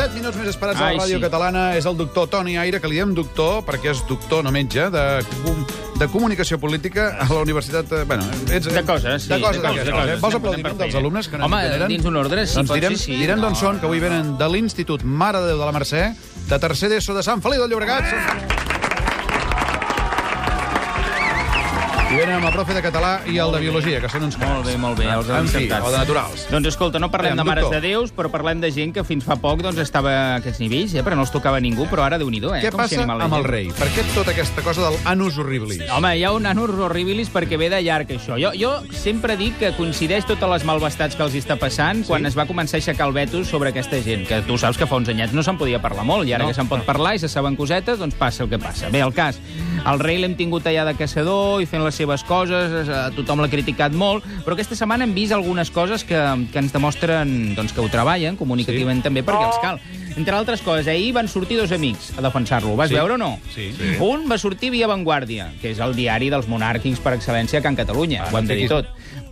7 minuts més esperats a Ai, la ràdio sí. catalana és el doctor Toni Aire, que li diem doctor, perquè és doctor, no metge, de, de comunicació política a la Universitat... eh, Bueno, ets, De coses, sí, De coses, de coses, de eh? coses. Vols Anem aplaudir dels alumnes que Home, que dins un ordre, sí, doncs direm, ser, sí. direm d'on No. són, que avui venen de l'Institut Mare de Déu de la Mercè, de tercer d'ESO de Sant Feliu del Llobregat. I venen amb el profe de català i el de biologia, que són uns Molt bé, molt bé, els En fi, o de naturals. Doncs escolta, no parlem de mares doctor. de déus, però parlem de gent que fins fa poc doncs, estava a aquests nivells, eh? però no els tocava ningú, però ara déu-n'hi-do, eh? Què Com passa anima la amb el rei? Per què tota aquesta cosa del anus horribilis? Home, hi ha un anus horribilis perquè ve de llarg, això. Jo, jo sempre dic que coincideix totes les malvestats que els està passant quan es va començar a aixecar el veto sobre aquesta gent, que tu saps que fa uns anyets no se'n podia parlar molt, i ara No. que se'n pot parlar i se saben cosetes, doncs passa el que passa. Bé, el cas, el rei l'hem tingut allà de caçador i fent les seves coses, eh, tothom l'ha criticat molt, però aquesta setmana hem vist algunes coses que, que ens demostren doncs, que ho treballen comunicativament també perquè els cal. Entre altres coses, ahir van sortir dos amics a defensar-lo. Vas Sí. veure o no? Sí. Un va sortir via Vanguardia, que és el diari dels monàrquics per excel·lència a Can Catalunya. Ah, Ho hem de dir tot.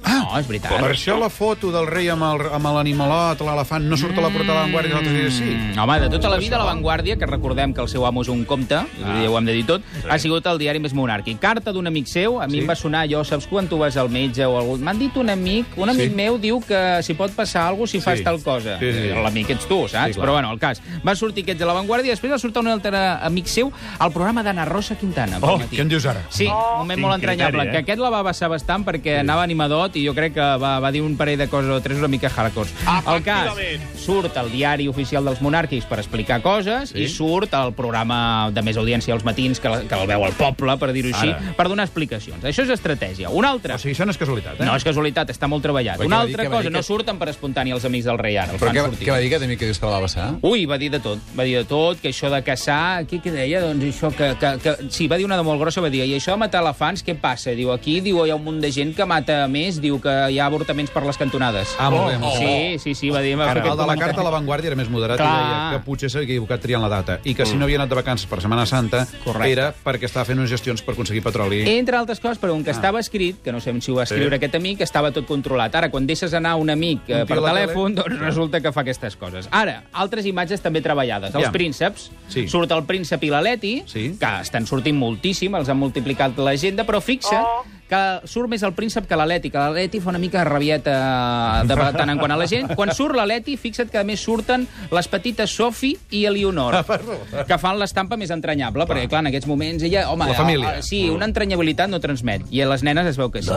No, és veritat. Per això la foto del rei amb l'animalot, l'elefant, no surt a la portada de la Vanguardia i els altres dies sí. Mm, Home, de tota la vida, la Vanguardia, que recordem que el seu amo és un comte, ah, ho hem de dir tot, sí. ha sigut el diari més monàrquic. Carta d'un amic seu, a mi Sí. em va sonar allò, saps quan tu vas al metge o algú... M'han dit un amic, un amic Sí. meu diu que si pot passar alguna cosa si fas Sí. tal cosa. Sí, sí. L'amic ets tu, saps? Sí, clar. Però bueno, el cas. Va sortir aquests de la Vanguardia, després va sortir un altre amic seu al programa d'Anna Rosa Quintana. Oh, matí. què en dius ara? Sí, un moment molt entranyable, criteri, eh? que aquest la va baixar bastant perquè anava animadot i jo crec que va, va dir un parell de coses o tres una mica hardcore. El cas, surt el diari oficial dels monàrquics per explicar coses Sí. i surt el programa de més audiència als matins que, la- que el veu el poble, per dir-ho així, per donar explicacions. Això és estratègia. Una altra... O sigui, això no és casualitat, eh? No és casualitat, està molt treballat. Però Una dir, altra va cosa, dir, no que- surten per espontani els amics del rei ara. Però què, sortir. què va dir que també que dius que la va passar? Ui, va dir de tot, va dir de tot, que això de caçar, què, què deia? Doncs això, que, que, que... Sí, va dir una de molt grossa, va dir, i això de matar elefants, què passa? Diu, aquí diu, hi ha un munt de gent que mata més, diu que hi ha avortaments per les cantonades. Ah, molt bé, bé. Sí, sí, sí, va dir... Va fer El de la carta a la Vanguardia era més moderat Clar. i deia que potser s'havia equivocat triant la data i que si no havia anat de vacances per Setmana Santa Correcte. era perquè estava fent unes gestions per aconseguir petroli. Entre altres coses, però un que estava escrit, que no sabem si ho va escriure aquest amic, estava tot controlat. Ara, quan deixes anar un amic eh, Un per telèfon, tele. doncs resulta que fa aquestes coses. Ara, altres imatges també treballades. Els Ja. prínceps. Sí. Surt el príncep i l'Aleti, Sí. que estan sortint moltíssim, els han multiplicat l'agenda, però fixa que surt més el príncep que l'Aleti, que l'Aleti fa una mica rabieta de tant en quant a la gent. Quan surt l'Aleti, fixa't que a més surten les petites Sophie i Elionor, que fan l'estampa més entranyable, perquè clar, en aquests moments ella, home, La família. eh, sí, una entranyabilitat no transmet, i a les nenes es veu que sí.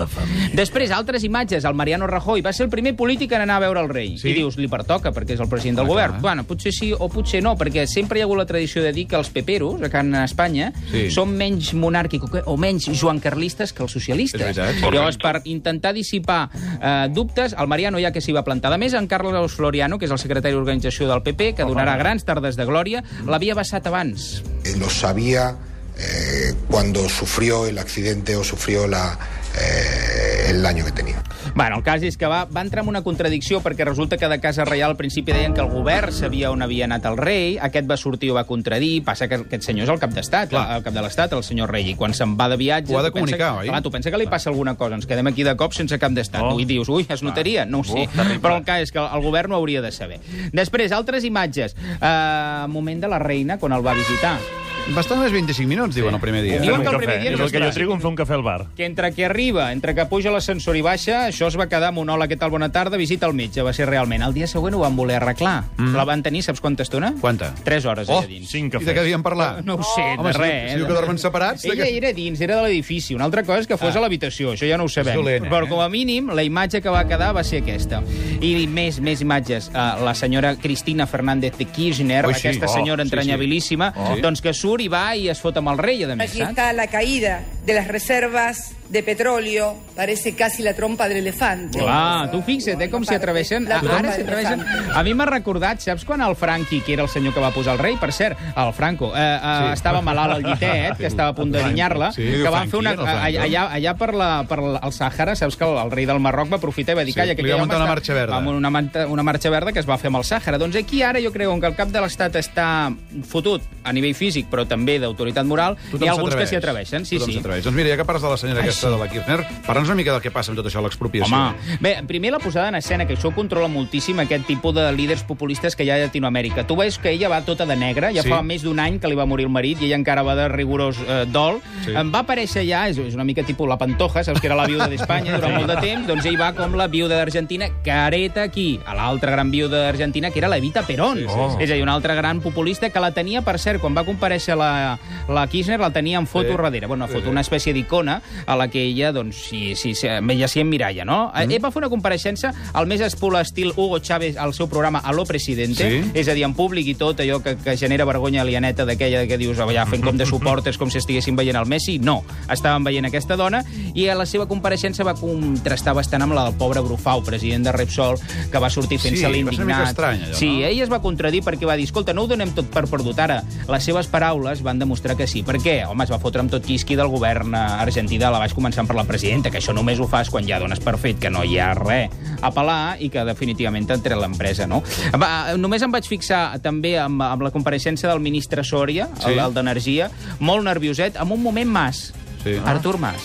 Després, altres imatges, el Mariano Rajoy va ser el primer polític en anar a veure el rei. Sí? I dius, li pertoca, perquè és el president del Ah, govern. clar. Bueno, potser sí o potser no, perquè sempre hi ha hagut la tradició de dir que els peperos, a Can Espanya, Sí. són menys monàrquics o menys joancarlistes que els socialistes. És veritat. Llavors, per intentar dissipar eh, dubtes, el Mariano ja que s'hi va plantar. A més, en Carlos Floriano, que és el secretari d'organització del PP, que donarà grans tardes de glòria, l'havia basat abans. Lo sabía eh, cuando sufrió el accidente o sufrió la, eh, el daño que tenía. Bueno, el cas és que va, va entrar en una contradicció perquè resulta que de Casa Reial al principi deien que el govern sabia on havia anat el rei, aquest va sortir i ho va contradir, passa que aquest senyor és el cap d'estat, el cap de l'estat, el senyor rei, i quan se'n va de viatge... Ho ha de pensa comunicar, que, oi? Clar, tu pensa que li passa alguna cosa, ens quedem aquí de cop sense cap d'estat, Oh. oh. i dius, ui, es notaria? No ho sé, però el cas és que el govern ho hauria de saber. Després, altres imatges. Uh, moment de la reina, quan el va visitar. Bastant més 25 minuts, diuen el primer dia. Diuen Un que el primer dia És no el que jo trigo en fer un cafè al bar. que entre que arriba, entre que puja l'ascensor i baixa, això es va quedar monòleg, què tal, bona tarda, visita al metge, va ser realment. El dia següent ho van voler arreglar. Mm. La van tenir, saps quanta estona? Quanta? Tres hores Oh, allà dins. Cinc I de què cafès. havien parlat? No ho sé, Home, de si- res. si diu que dormen separats, de Ella què- era dins, era de l'edifici. Una altra cosa és que fos Ah. a l'habitació, això ja no ho sabem. dolent, eh? Però com a mínim, la imatge que va quedar va ser aquesta. I més, més imatges. Uh, la senyora Cristina Fernández de Kirchner, Oi, sí. aquesta Oh, senyora sí, sí. entranyabilíssima, Oh. doncs que surt i va i es fot amb el rei, a més, Aquí saps? está la caída de las reservas de petróleo, parece casi la trompa del elefante. Clar, tu fixa't, eh, com s'hi atreveixen. La trompa Ara s'hi atreveixen. elefante. A mi m'ha recordat, saps quan el Franqui, que era el senyor que va posar el rei, per cert, el Franco, eh, eh, Sí. estava malalt al llitet, que estava a punt de dinyar-la, Sí. que van fer una... era el Franco. Allà, allà per, la, per el Sàhara, saps que el, el rei del Marroc va aprofitar i va dir, Sí, calla, li que va aquell muntar home una marxa verda. Amb una, manta- una marxa verda que es va fer amb el Sàhara. Doncs aquí ara jo crec que el cap de l'Estat està fotut a nivell físic, però però també d'autoritat moral. Tothom Hi ha alguns que s'hi atreveixen. Sí, Tothom sí. Doncs mira, ja que parles de la senyora Ai, aquesta sí. de la Kirchner, parla'ns una mica del que passa amb tot això, l'expropiació. Home, bé, primer la posada en escena, que això controla moltíssim aquest tipus de líders populistes que hi ha a Llatinoamèrica. Tu veus que ella va tota de negre, ja Sí. fa més d'un any que li va morir el marit i ella encara va de rigorós eh, dol. Sí. Em va aparèixer ja, és, és una mica tipus la Pantoja, saps que era la viuda d'Espanya durant molt de temps, doncs ell va com la viuda d'Argentina, hereta aquí, a l'altra gran viuda d'Argentina, que era la Evita Perón. Sí, sí, sí. És a dir, una altra gran populista que la tenia, per cert, quan va comparèixer la, la Kirchner, la tenia en foto Sí. darrere. Bueno, una Sí, foto, sí. una espècie d'icona a la que ella, doncs, sí, sí, sí, ella s'hi emmiralla, no? Mm. Ell va fer una compareixença al més espul estil Hugo Chávez al seu programa A lo Presidente, Sí. és a dir, en públic i tot allò que, que genera vergonya alieneta d'aquella que dius, allà fent com de suportes com si estiguessin veient el Messi. No, estaven veient aquesta dona i a la seva compareixença va contrastar bastant amb la del pobre Brufau, president de Repsol, que va sortir Sí, fent-se va ser una l'indignat. mica estrany, allò, sí, no? ell es va contradir perquè va dir, escolta, no ho donem tot per perdut ara. Les seves paraules van demostrar que sí. Per què? Home, es va fotre amb tot quisqui del govern eh, argentí de la baix començant per la presidenta, que això només ho fas quan ja dones per fet que no hi ha res a pelar i que definitivament t'ha tret l'empresa, no? Va, només em vaig fixar també amb, amb la compareixença del ministre Soria, Sí. el, el d'Energia, molt nervioset, amb un moment Mas. Sí. Artur Mas.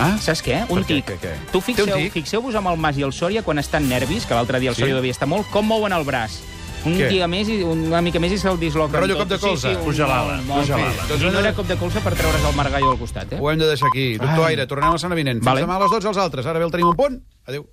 Ah? Saps què? Un tic. Què, què? Tu Té un fixeu, tic? fixeu-vos amb el Mas i el Sòria quan estan nervis, que l'altre dia el Sí? Sòria devia estar molt, com mouen el braç. Un Què? dia més, i una mica més i se'l disloquen. Rotllo cop de colze. Sí, sí, un, Puja l'ala, molt, molt puja bé. l'ala. Doncs no era cop de colze per treure's el margallo al costat, eh? Ho hem de deixar aquí. Doctor Ai. Aire, tornem la setmana vinent. Fins Vale. demà a les 12 als altres. Ara bé el tenim un punt. Adéu.